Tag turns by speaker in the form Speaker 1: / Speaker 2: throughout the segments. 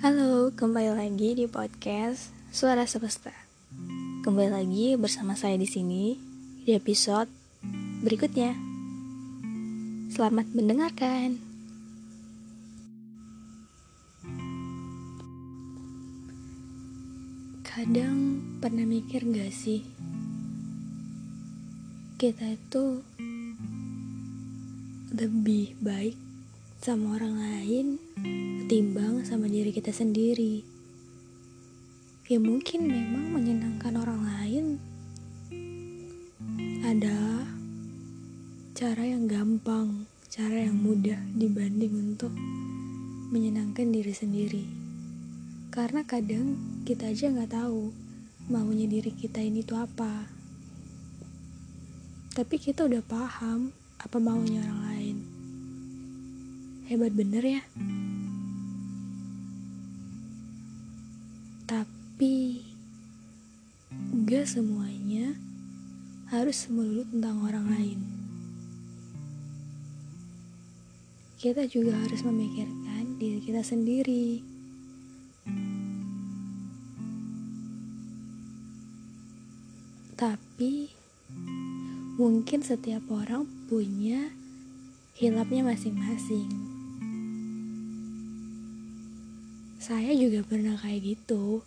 Speaker 1: Halo, kembali lagi di podcast Suara Semesta. Kembali lagi bersama saya di sini di episode berikutnya. Selamat mendengarkan. Kadang pernah mikir gak sih, kita itu lebih baik sama orang lain ketimbang sama diri kita sendiri. Ya mungkin memang menyenangkan orang lain ada cara yang gampang, cara yang mudah dibanding untuk menyenangkan diri sendiri. Karena kadang kita aja nggak tahu maunya diri kita ini tuh apa. Tapi kita udah paham apa maunya orang lain. Hebat bener ya. Tapi gak semuanya harus melulu tentang orang lain. Kita juga harus memikirkan diri kita sendiri. Tapi mungkin setiap orang punya hilapnya masing-masing. Saya juga pernah kayak gitu,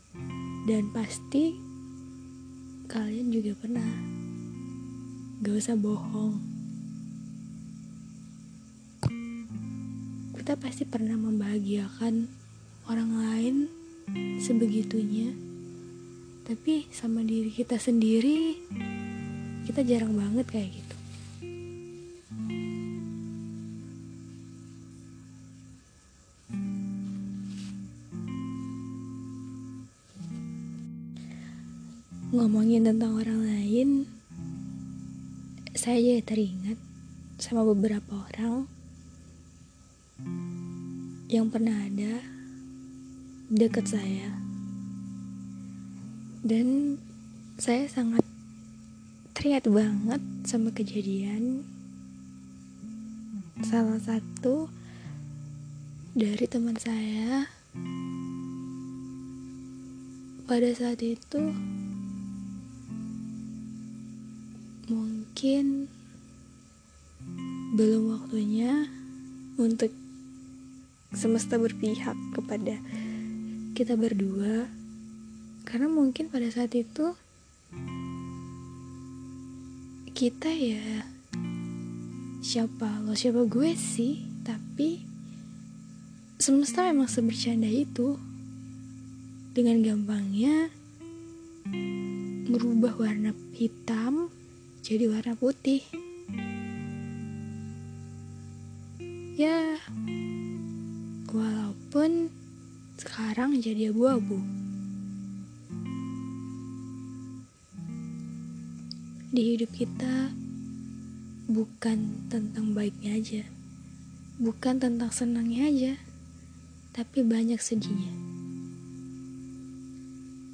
Speaker 1: dan pasti kalian juga pernah. Gak usah bohong. Kita pasti pernah membahagiakan orang lain sebegitunya, tapi sama diri kita sendiri, kita jarang banget kayak gitu. Ngomongin tentang orang lain, saya jadi teringat sama beberapa orang yang pernah ada deket saya. Dan saya sangat teringat banget sama kejadian salah satu dari teman saya pada saat itu mungkin belum waktunya untuk semesta berpihak kepada kita berdua. Karena mungkin pada saat itu kita ya siapa lo siapa gue sih? Tapi semesta memang sebercanda itu. Dengan gampangnya merubah warna hitam jadi warna putih. Ya, walaupun sekarang jadi abu-abu. Di hidup kita bukan tentang baiknya aja, bukan tentang senangnya aja, tapi banyak sedihnya.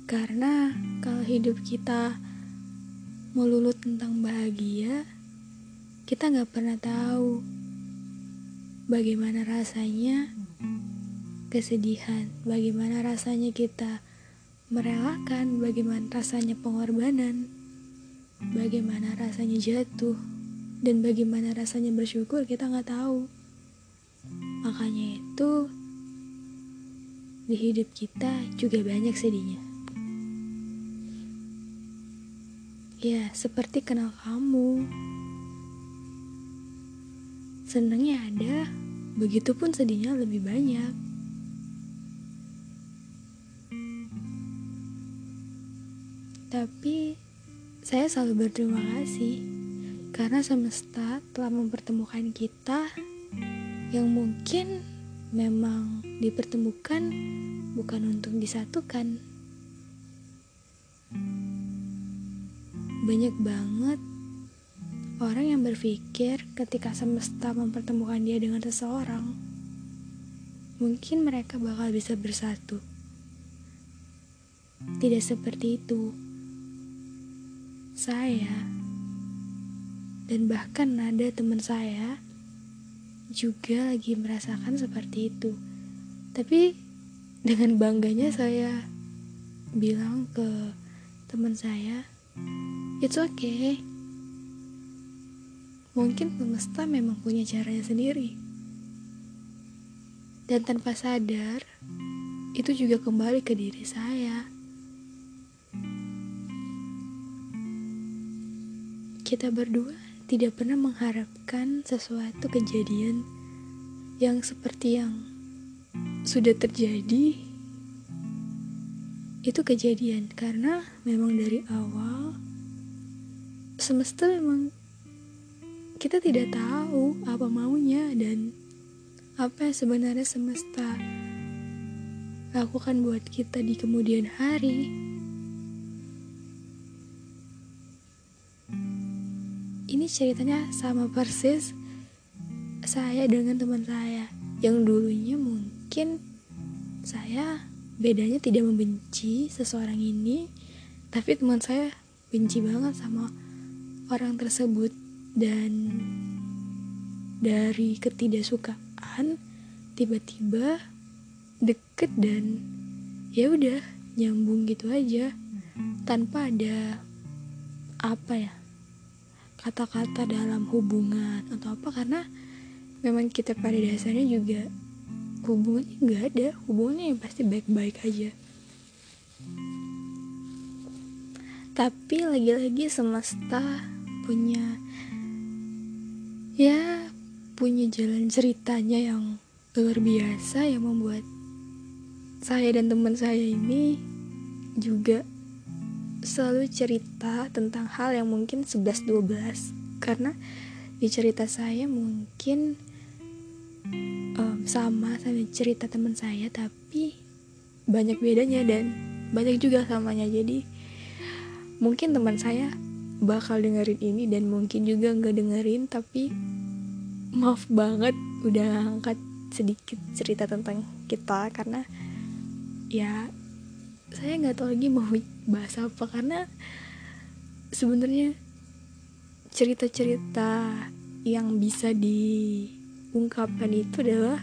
Speaker 1: Karena kalau hidup kita melulu tentang bahagia, kita nggak pernah tahu bagaimana rasanya kesedihan, bagaimana rasanya kita merelakan, bagaimana rasanya pengorbanan, bagaimana rasanya jatuh, dan bagaimana rasanya bersyukur kita nggak tahu. Makanya itu di hidup kita juga banyak sedihnya. Ya, seperti kenal kamu. Senangnya ada, begitupun sedihnya lebih banyak. Tapi saya selalu berterima kasih karena semesta telah mempertemukan kita yang mungkin memang dipertemukan bukan untuk disatukan. Banyak banget orang yang berpikir ketika semesta mempertemukan dia dengan seseorang, mungkin mereka bakal bisa bersatu. Tidak seperti itu. Saya dan bahkan ada teman saya juga lagi merasakan seperti itu. Tapi dengan bangganya saya bilang ke teman saya it's okay. Mungkin semesta memang punya caranya sendiri. Dan tanpa sadar itu juga kembali ke diri saya. Kita berdua tidak pernah mengharapkan sesuatu kejadian yang seperti yang sudah terjadi itu kejadian karena memang dari awal semesta memang kita tidak tahu apa maunya dan apa yang sebenarnya semesta lakukan buat kita di kemudian hari. ini ceritanya sama persis saya dengan teman saya yang dulunya mungkin saya bedanya tidak membenci seseorang ini tapi teman saya benci banget sama orang tersebut. Dan dari ketidaksukaan tiba-tiba deket dan ya udah nyambung gitu aja. Tanpa ada apa ya kata-kata dalam hubungan atau apa. Karena memang kita pada dasarnya juga hubungannya nggak ada hubungannya yang pasti baik-baik aja. Tapi lagi-lagi semesta punya ya punya jalan ceritanya yang luar biasa yang membuat saya dan teman saya ini juga selalu cerita tentang hal yang mungkin 11-12 karena di cerita saya mungkin um, sama sama cerita teman saya tapi banyak bedanya dan banyak juga samanya. Jadi mungkin teman saya bakal dengerin ini dan mungkin juga nggak dengerin tapi maaf banget udah angkat sedikit cerita tentang kita karena ya saya nggak tahu lagi mau bahas apa. Karena sebenarnya cerita-cerita yang bisa diungkapkan itu adalah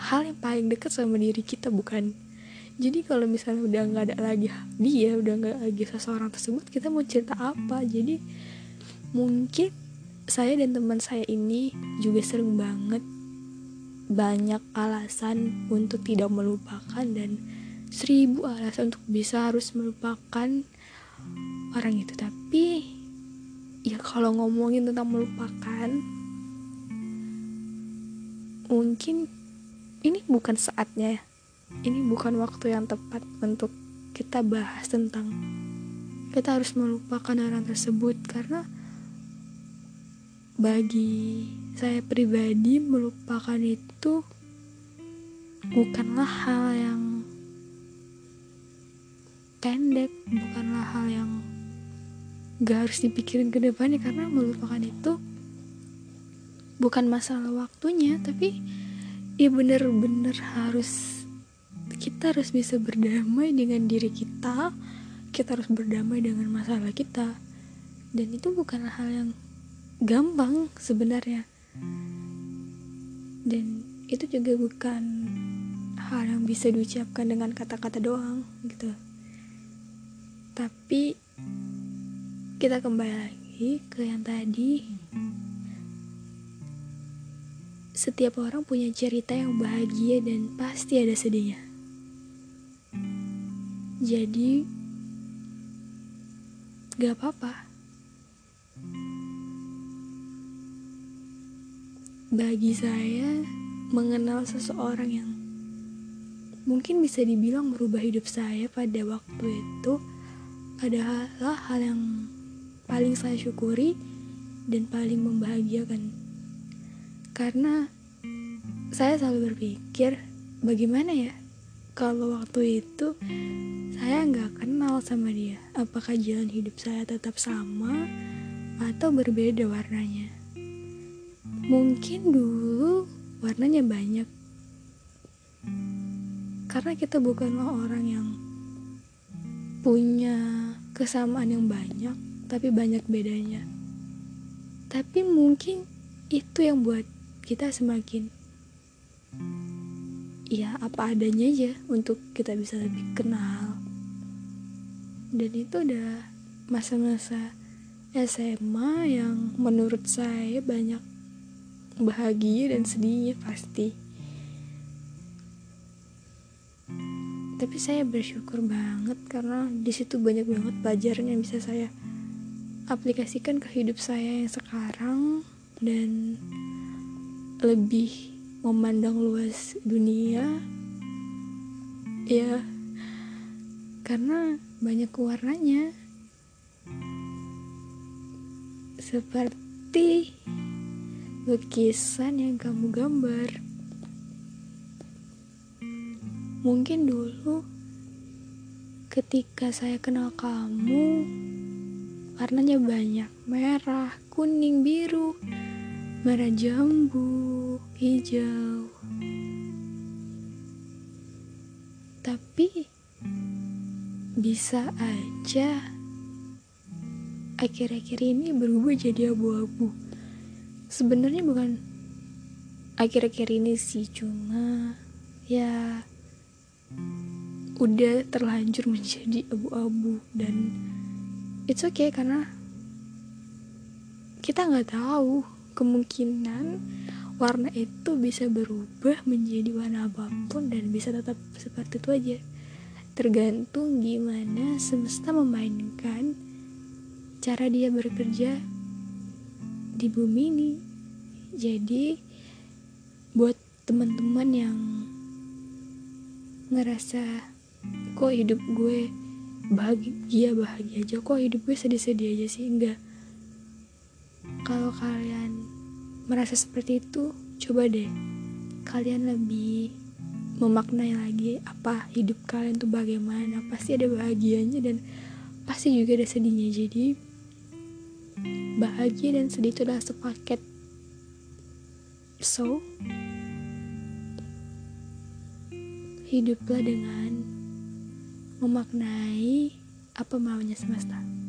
Speaker 1: hal yang paling dekat sama diri kita bukan? Jadi kalau misalnya udah nggak ada lagi dia udah nggak lagi seseorang tersebut kita mau cerita apa? Jadi mungkin saya dan teman saya ini juga sering banget banyak alasan untuk tidak melupakan dan seribu alasan untuk bisa harus melupakan orang itu. Tapi ya kalau ngomongin tentang melupakan mungkin ini bukan saatnya ya. ini bukan waktu yang tepat untuk kita bahas tentang kita harus melupakan orang tersebut karena bagi saya pribadi melupakan itu bukanlah hal yang pendek bukanlah hal yang gak harus dipikirin ke depannya karena melupakan itu bukan masalah waktunya tapi ya bener-bener harus kita harus bisa berdamai dengan diri kita kita harus berdamai dengan masalah kita. Dan itu bukanlah hal yang gampang sebenarnya. Dan itu juga bukan hal yang bisa diucapkan dengan kata-kata doang gitu. Tapi kita kembali lagi ke yang tadi. Setiap orang punya cerita yang bahagia dan pasti ada sedihnya. Jadi, gak apa-apa. Bagi saya, mengenal seseorang yang mungkin bisa dibilang merubah hidup saya pada waktu itu adalah hal yang paling saya syukuri dan paling membahagiakan. Karena saya selalu berpikir, bagaimana ya kalau waktu itu saya nggak kenal sama dia, apakah jalan hidup saya tetap sama atau berbeda warnanya? Mungkin dulu warnanya banyak, karena kita bukanlah orang yang punya kesamaan yang banyak tapi banyak bedanya. Tapi mungkin itu yang buat kita semakin ya apa adanya aja untuk kita bisa lebih kenal. Dan itu udah masa-masa SMA yang menurut saya banyak bahagia dan sedihnya pasti. Tapi saya bersyukur banget karena di situ banyak banget pelajaran yang bisa saya aplikasikan ke hidup saya yang sekarang. Dan lebih memandang luas dunia. Ya karena banyak warnanya. Seperti lukisan yang kamu gambar. Mungkin dulu ketika saya kenal kamu, warnanya banyak, merah, kuning, biru, merah jambu, hijau. Tapi bisa aja akhir-akhir ini berubah jadi abu-abu sebenarnya bukan akhir-akhir ini sih cuma ya udah terlanjur menjadi abu-abu dan it's okay karena kita nggak tahu kemungkinan warna itu bisa berubah menjadi warna apa pun dan bisa tetap seperti itu aja tergantung gimana semesta memainkan cara dia bekerja di bumi ini. Jadi buat teman-teman yang ngerasa kok hidup gue bahagia bahagia aja kok hidup gue sedih-sedih aja sih enggak kalau kalian merasa seperti itu coba deh. Kalian lebih memaknai lagi apa hidup kalian tuh bagaimana. Pasti ada bahagianya dan pasti juga ada sedihnya. Jadi bahagia dan sedih itu adalah sepaket. So hiduplah dengan memaknai apa maunya semesta